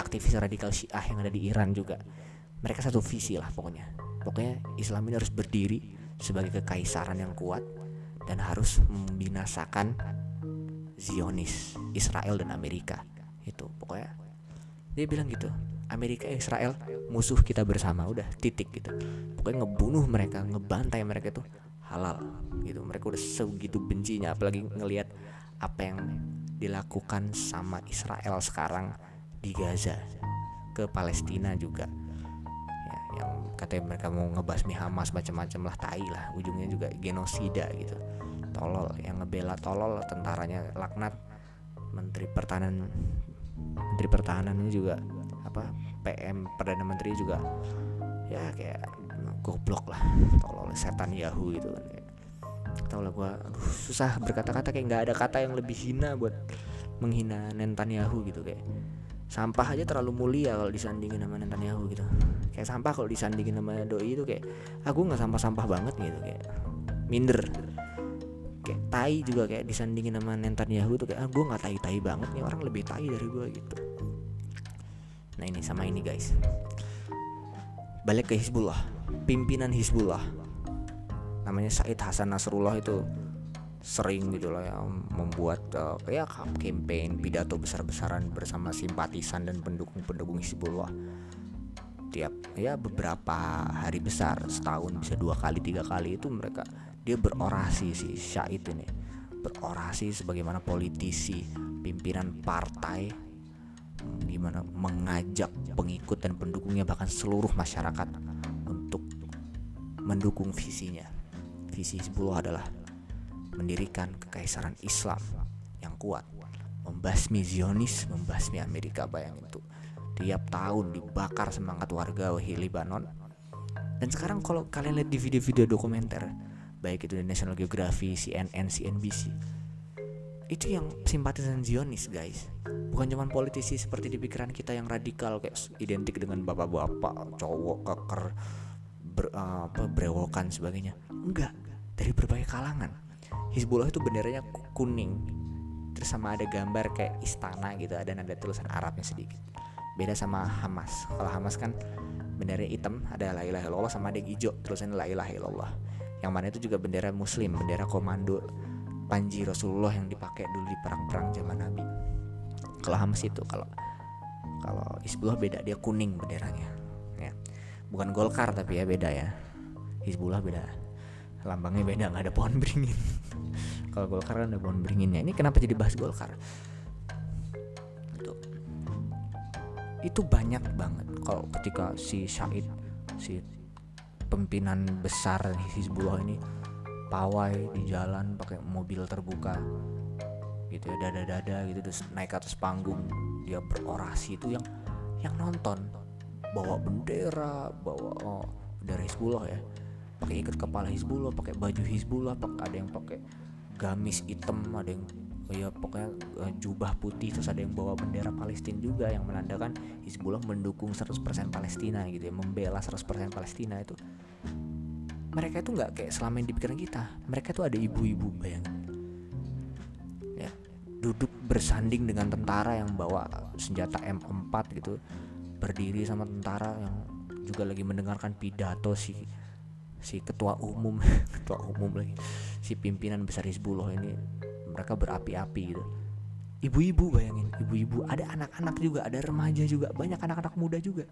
aktivis radikal Syiah yang ada di Iran juga. Mereka satu visi lah pokoknya. Pokoknya Islam ini harus berdiri sebagai kekaisaran yang kuat dan harus membinasakan Zionis, Israel dan Amerika. Itu pokoknya dia bilang gitu. Amerika Israel musuh kita bersama udah titik gitu. Pokoknya ngebunuh mereka, ngebantai mereka itu halal gitu. Mereka udah segitu bencinya apalagi ngelihat apa yang dilakukan sama Israel sekarang di Gaza ke Palestina juga yang katanya mereka mau ngebasmi Hamas macam-macam lah tai lah ujungnya juga genosida gitu tolol yang ngebela tolol tentaranya laknat. Menteri pertahanan menteri pertahanan ini juga apa PM perdana menteri juga ya kayak goblok lah tolol setan Yahoo gitu kan tau lah gue susah berkata-kata kayak nggak ada kata yang lebih hina buat menghina Netanyahu gitu kayak. Sampah aja terlalu mulia kalau disandingin sama Netanyahu gitu. Kayak sampah kalau disandingin sama doi itu kayak aku nggak sampah-sampah banget gitu kayak. Minder kayak tai juga kayak disandingin sama Netanyahu tuh kayak ah, gue nggak tai-tai banget nih orang lebih tai dari gue gitu. Nah ini sama ini guys. Balik ke Hizbullah pimpinan Hizbullah. Namanya Said Hasan Nasrullah itu sering gitu loh ya membuat uh, kayak campaign pidato besar-besaran bersama simpatisan dan pendukung-pendukung Hizbullah. Tiap ya beberapa hari besar setahun bisa dua kali tiga kali itu mereka dia berorasi si Syahid ini. Berorasi sebagaimana politisi pimpinan partai gimana mengajak pengikut dan pendukungnya bahkan seluruh masyarakat untuk mendukung visinya. Visi Hizbullah adalah mendirikan kekaisaran Islam yang kuat membasmi Zionis membasmi Amerika bayangin itu. Tiap tahun dibakar semangat warga Lebanon dan sekarang kalau kalian lihat di video-video dokumenter baik itu di National Geographic, CNN, CNBC itu yang simpatisan Zionis guys. Bukan cuma politisi seperti di pikiran kita yang radikal kayak identik dengan bapak-bapak cowok keker ber, uh, apa, brewokan sebagainya. Enggak. Dari berbagai kalangan. Hizbullah itu benderanya kuning. Terus sama ada gambar kayak istana gitu ada tulisan Arabnya sedikit. Beda sama Hamas. Kalau Hamas kan bendera hitam ada la ilaha illallah sama ada hijau tulisannya la ilaha illallah yang mana itu juga bendera muslim bendera komando panji Rasulullah yang dipakai dulu di perang-perang zaman Nabi. Kalau Hamas itu kalau kalau Hizbullah beda dia kuning benderanya. Ya. Bukan Golkar tapi ya beda ya. Hizbullah beda. Lambangnya beda nggak ada pohon beringin. kalau Golkar kan ada pohon beringinnya. Ini kenapa jadi bahas Golkar? Itu itu banyak banget kalau ketika si Syahid si pimpinan besar Hizbullah ini pawai di jalan pakai mobil terbuka gitu ya dada-dada gitu terus naik atas panggung dia berorasi. Itu yang yang nonton. Bawa bendera bawa oh, dari Hizbullah ya. Pakai ikat kepala Hizbullah pakai baju Hizbullah pakai ada yang pakai gamis hitam ada yang ya pokoknya uh, jubah putih terus ada yang bawa bendera Palestina juga yang menandakan Hizbullah mendukung 100% Palestina gitu ya membela 100% Palestina itu. Mereka itu nggak kayak selama yang di pikiran kita. Mereka tuh ada ibu-ibu bayang ya duduk bersanding dengan tentara yang bawa senjata M4 gitu berdiri sama tentara yang juga lagi mendengarkan pidato si si ketua umum ketua umum lagi si pimpinan besar Hizbullah ini mereka berapi-api gitu. Ibu-ibu bayangin ibu-ibu ada anak-anak juga ada remaja juga banyak anak-anak muda juga.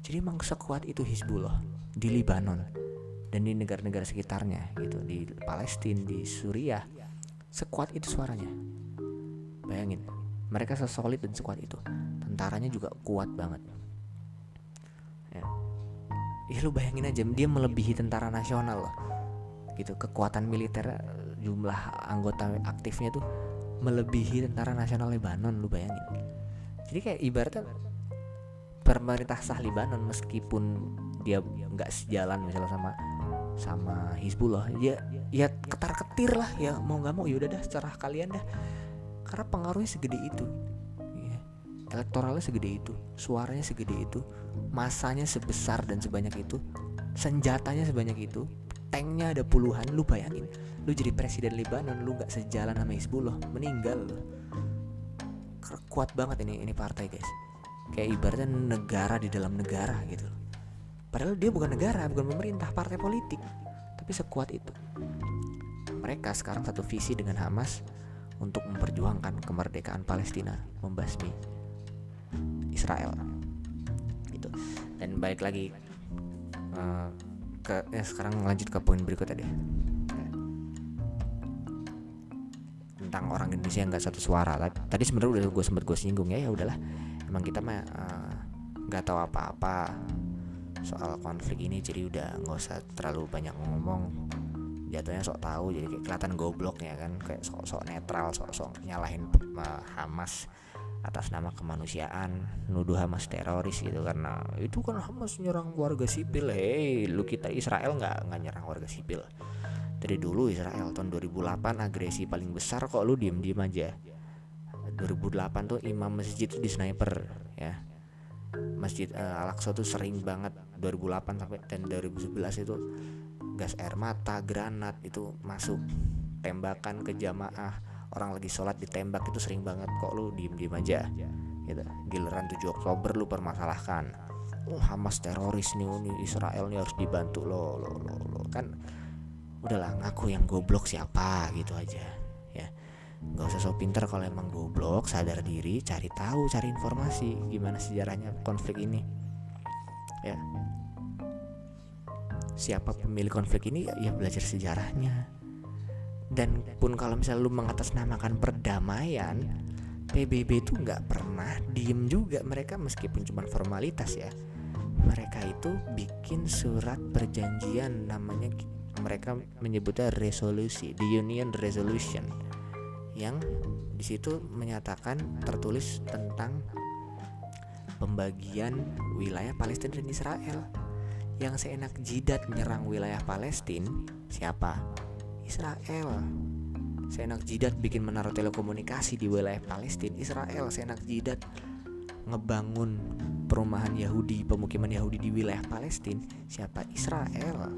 Jadi emang sekuat itu Hizbullah di Libanon dan di negara-negara sekitarnya gitu di Palestina di Suriah. Sekuat itu suaranya. Bayangin mereka sesolid dan sekuat itu. Tentaranya juga kuat banget. Ya. ya lu bayangin aja dia melebihi tentara nasional loh. Gitu kekuatan militer jumlah anggota aktifnya tuh melebihi tentara nasional Lebanon lu bayangin jadi kayak ibaratnya pemerintah sah Lebanon meskipun dia nggak sejalan misalnya sama sama Hizbullah ya ya ketar ketir lah ya mau nggak mau yaudah dah cerah kalian dah karena pengaruhnya segede itu ya. elektoralnya segede itu suaranya segede itu masanya sebesar dan sebanyak itu senjatanya sebanyak itu tanknya ada puluhan lu bayangin lu jadi presiden Lebanon lu nggak sejalan sama Hizbullah meninggal kuat banget ini ini partai guys kayak ibaratnya negara di dalam negara gitu Padahal dia bukan negara, bukan pemerintah, partai politik. Tapi sekuat itu. Mereka sekarang satu visi dengan Hamas untuk memperjuangkan kemerdekaan Palestina, membasmi Israel. Gitu. Dan balik lagi uh, ke ya sekarang lanjut ke poin berikut tadi. Tentang orang Indonesia yang nggak satu suara. Tadi sebenarnya udah gue sempat gue singgung ya, ya udahlah. Emang kita mah eh, nggak uh, tahu apa-apa soal konflik ini jadi udah nggak usah terlalu banyak ngomong jatuhnya sok tahu jadi kayak kelihatan goblok ya kan kayak sok-sok netral sok-sok nyalahin uh, Hamas atas nama kemanusiaan nuduh Hamas teroris gitu karena itu kan Hamas nyerang warga sipil hei lu kita Israel nggak nggak nyerang warga sipil. Dari dulu Israel tahun 2008 agresi paling besar kok lu diem diem aja 2008 tuh imam masjid di sniper ya. Masjid uh, Al-Aqsa tuh sering banget 2008 sampai dan 2011 itu gas air mata, granat itu masuk tembakan ke jamaah orang lagi sholat ditembak itu sering banget kok lu diem diem aja. Gitu. Giliran 7 Oktober lu permasalahkan. Oh Hamas teroris nih ini Israel nih harus dibantu. Lo lo lo lo. Kan udahlah ngaku yang goblok siapa gitu aja ya. Nggak usah so pinter kalau emang goblok sadar diri cari tahu cari informasi gimana sejarahnya konflik ini ya. Siapa pemilik konflik ini? Ya belajar sejarahnya dan pun kalau misalnya lu mengatasnamakan perdamaian PBB itu nggak pernah diem juga mereka meskipun cuma formalitas ya mereka itu bikin surat perjanjian namanya mereka menyebutnya resolusi the union resolution yang di situ menyatakan tertulis tentang pembagian wilayah Palestina dan Israel. Yang seenak jidat menyerang wilayah Palestina siapa? Israel. Seenak jidat bikin menara telekomunikasi di wilayah Palestina Israel. Seenak jidat ngebangun perumahan Yahudi pemukiman Yahudi di wilayah Palestina. Siapa? Israel.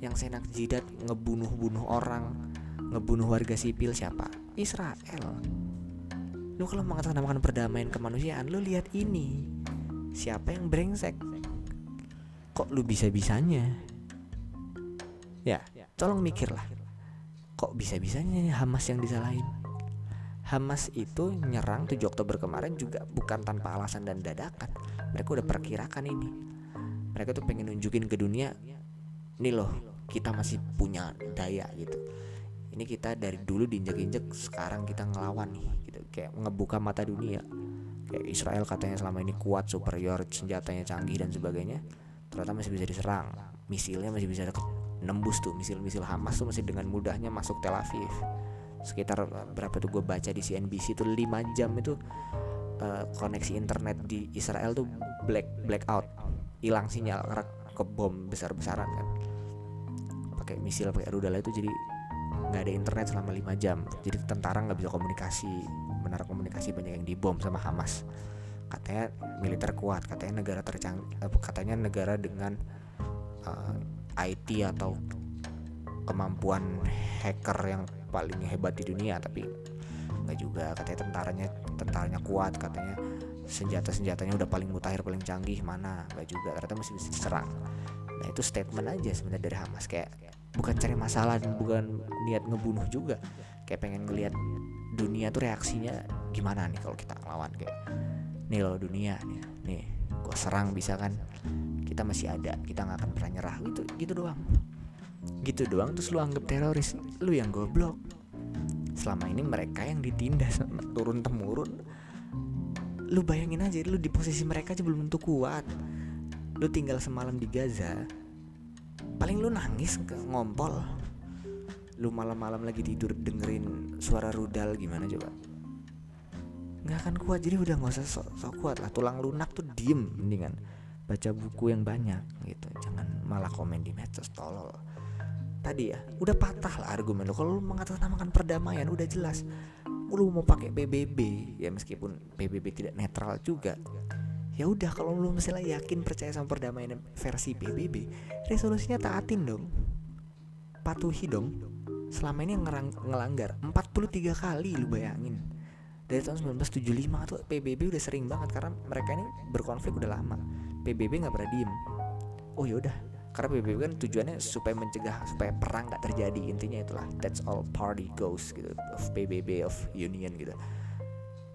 Yang seenak jidat ngebunuh-bunuh orang ngebunuh warga sipil siapa? Israel. Lu kalau mengatasnamakan perdamaian kemanusiaan lu lihat ini. Siapa yang brengsek? Kok lu bisa-bisanya? Ya tolong mikirlah kok bisa-bisanya Hamas yang disalahin? Hamas itu nyerang 7 Oktober kemarin juga bukan tanpa alasan dan dadakan. Mereka udah perkirakan ini. Mereka tuh pengen nunjukin ke dunia nih loh kita masih punya daya gitu. Ini kita dari dulu diinjek-injek sekarang kita ngelawan nih gitu. Kayak ngebuka mata dunia. Kayak Israel katanya selama ini kuat superior senjatanya canggih dan sebagainya ternyata masih bisa diserang. Misilnya masih bisa nembus tuh misil-misil Hamas tuh masih dengan mudahnya masuk Tel Aviv. Sekitar berapa tuh gue baca di CNBC tuh 5 jam itu uh, koneksi internet di Israel tuh black blackout. Hilang sinyal karena ke bom besar-besaran kan. Pakai misil pakai rudal itu jadi nggak ada internet selama 5 jam. Jadi tentara nggak bisa komunikasi menara komunikasi banyak yang dibom sama Hamas. Katanya militer kuat katanya negara tercanggih katanya negara dengan eh, IT atau kemampuan hacker yang paling hebat di dunia tapi nggak juga. Katanya tentaranya tentaranya kuat katanya senjata senjatanya udah paling mutakhir paling canggih. Mana? Nggak juga ternyata masih bisa diserang. Nah itu statement aja sebenarnya dari Hamas. Kayak bukan cari masalah dan bukan niat ngebunuh juga. Kayak pengen ngelihat dunia tuh reaksinya gimana nih kalau kita ngelawan kayak nih loh dunia nih. Nih gue serang bisa kan? Kita masih ada kita nggak akan pernah nyerah. Gitu gitu doang. Gitu doang terus lu anggap teroris. Lu yang goblok. Selama ini mereka yang ditindas turun temurun. Lu bayangin aja lu di posisi mereka aja belum tentu kuat. Lu tinggal semalam di Gaza paling lu nangis ke ngompol. Lu malam-malam lagi tidur dengerin suara rudal gimana coba nggak akan kuat jadi udah nggak usah sok, sok kuat lah. Tulang lunak tuh diem mendingan baca buku yang banyak gitu. Jangan malah komen di medsos tolol. Tadi ya udah patah lah argumen lo. Kalau lu mengatasnamakan perdamaian udah jelas. Lu mau pakai PBB ya meskipun PBB tidak netral juga. Ya udah kalau lu misalnya yakin percaya sama perdamaian versi PBB resolusinya taatin dong. Patuhi dong. Selama ini ngerang, ngelanggar 43 kali lu bayangin dari tahun 1975 tuh PBB udah sering banget karena mereka ini berkonflik udah lama. PBB nggak pernah diem. Oh yaudah karena PBB kan tujuannya supaya mencegah supaya perang nggak terjadi. Intinya itulah. That's all party goes gitu of PBB of union gitu.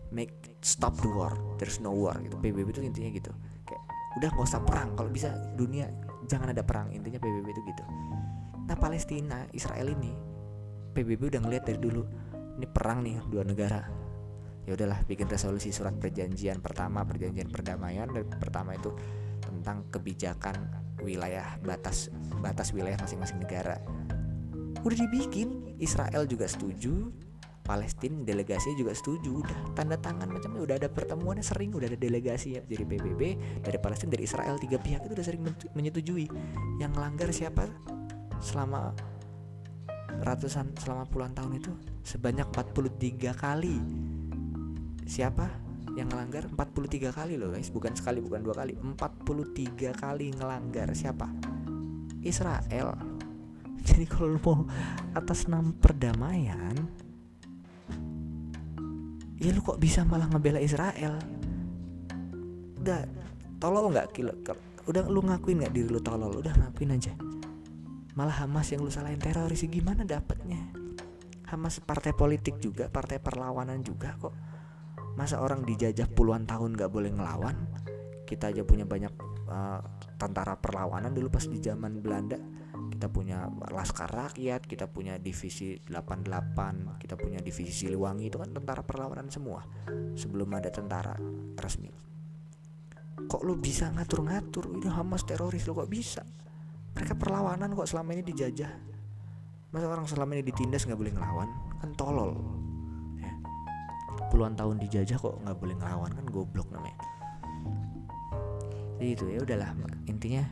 Make stop the war. There's no war gitu. PBB itu intinya gitu. Kayak udah nggak usah perang. Kalau bisa dunia jangan ada perang. Intinya PBB itu gitu. Nah Palestina Israel ini PBB udah ngeliat dari dulu ini perang nih dua negara ya udahlah bikin resolusi surat perjanjian pertama perjanjian perdamaian. Dan pertama itu tentang kebijakan wilayah batas batas wilayah masing-masing negara. Udah dibikin Israel juga setuju Palestina delegasinya juga setuju. Udah tanda tangan macamnya udah ada pertemuannya sering udah ada delegasi ya. Dari PBB dari Palestina dari Israel tiga pihak itu udah sering menyetujui. Yang melanggar siapa? Selama ratusan selama puluhan tahun itu sebanyak 43 kali siapa yang ngelanggar? 43 kali loh guys. Bukan sekali bukan dua kali. 43 kali ngelanggar. Siapa? Israel. Jadi kalau mau atas nama perdamaian ya lu kok bisa malah ngebela Israel? Udah tolol nggak? Kilo udah lu ngakuin nggak diri lu tolol? Udah ngakuin aja. Malah Hamas yang lu salahin teroris gimana dapetnya? Hamas partai politik juga partai perlawanan juga kok masa orang dijajah puluhan tahun nggak boleh ngelawan kita aja punya banyak uh, tentara perlawanan dulu pas di zaman Belanda kita punya Laskar Rakyat, kita punya divisi 88, kita punya divisi Siliwangi itu kan tentara perlawanan semua sebelum ada tentara resmi. Kok lu bisa ngatur-ngatur? Ini Hamas teroris lo kok bisa? Mereka perlawanan kok selama ini dijajah. Masa orang selama ini ditindas nggak boleh ngelawan? Kan tolol. Puluhan tahun dijajah kok nggak boleh ngelawan kan goblok namanya. Jadi itu ya udahlah intinya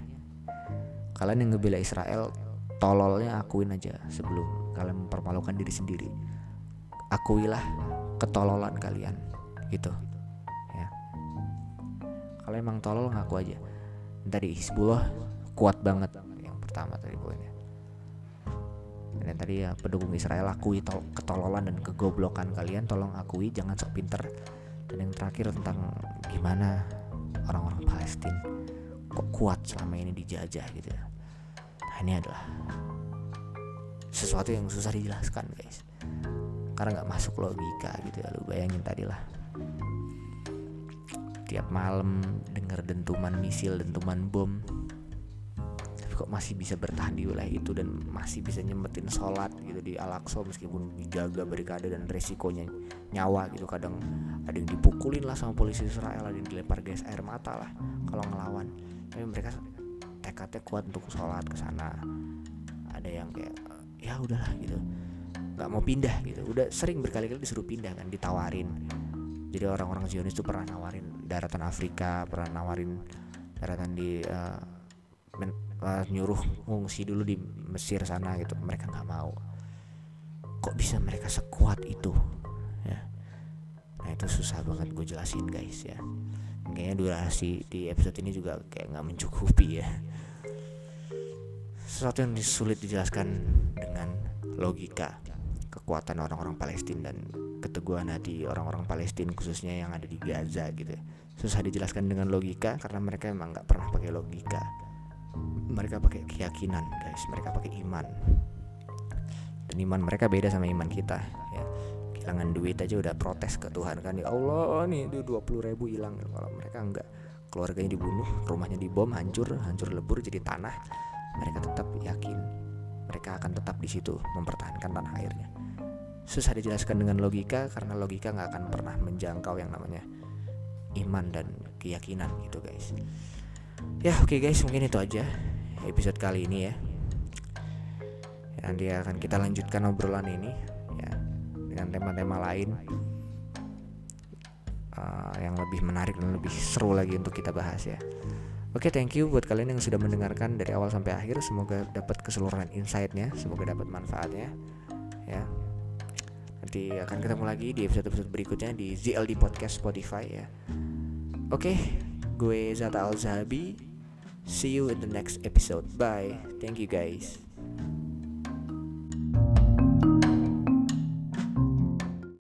kalian yang ngebela Israel tololnya akuin aja sebelum kalian mempermalukan diri sendiri. Akuilah ketololan kalian gitu ya. Kalau emang tolol ngaku aja. Tadi Hizbullah kuat banget yang pertama tadi poinnya dan tadi ya pendukung Israel akui tol ketololan dan kegoblokan kalian. Tolong akui jangan sok pinter. Dan yang terakhir tentang gimana orang-orang Palestina kok kuat selama ini dijajah gitu ya. Nah ini adalah sesuatu yang susah dijelaskan guys. Karena nggak masuk logika gitu ya. Lu bayangin tadi lah. Tiap malam denger dentuman misil dentuman bom kok masih bisa bertahan di wilayah itu dan masih bisa nyempetin sholat gitu di Al-Aqsa meskipun dijaga berikade dan resikonya nyawa gitu. Kadang ada yang dipukulin lah sama polisi Israel ada yang dilempar gas air mata lah kalau ngelawan. Tapi mereka tekadnya kuat untuk sholat ke sana. Ada yang kayak ya udahlah gitu. Nggak mau pindah gitu. Udah sering berkali-kali disuruh pindah kan ditawarin. Jadi orang-orang Zionis itu pernah nawarin daratan Afrika pernah nawarin daratan di uh, men, uh, nyuruh ngungsi dulu di Mesir sana gitu. Mereka nggak mau. Kok bisa mereka sekuat itu? Ya. Nah itu susah banget gue jelasin guys ya. Kayaknya durasi di episode ini juga kayak nggak mencukupi ya. Sesuatu yang sulit dijelaskan dengan logika kekuatan orang-orang Palestina dan keteguhan hati orang-orang Palestina khususnya yang ada di Gaza gitu ya. susah dijelaskan dengan logika karena mereka emang nggak pernah pakai logika mereka pakai keyakinan guys. Mereka pakai iman. Dan iman mereka beda sama iman kita ya. Kehilangan duit aja udah protes ke Tuhan kan. Ya Allah nih itu 20 ribu hilang. Kalau mereka enggak keluarganya dibunuh rumahnya dibom hancur hancur lebur jadi tanah mereka tetap yakin. Mereka akan tetap di situ mempertahankan tanah airnya. Susah dijelaskan dengan logika karena logika nggak akan pernah menjangkau yang namanya iman dan keyakinan gitu guys ya oke okay guys mungkin itu aja episode kali ini ya nanti akan kita lanjutkan obrolan ini ya dengan tema-tema lain uh, yang lebih menarik dan lebih seru lagi untuk kita bahas ya Oke, okay, thank you buat kalian yang sudah mendengarkan dari awal sampai akhir. Semoga dapat keseluruhan insightnya, semoga dapat manfaatnya. Ya, nanti akan ketemu lagi di episode-episode berikutnya di ZLD Podcast Spotify ya. Oke, okay, gue Zata Al Zahabi. See you in the next episode. Bye. Thank you guys.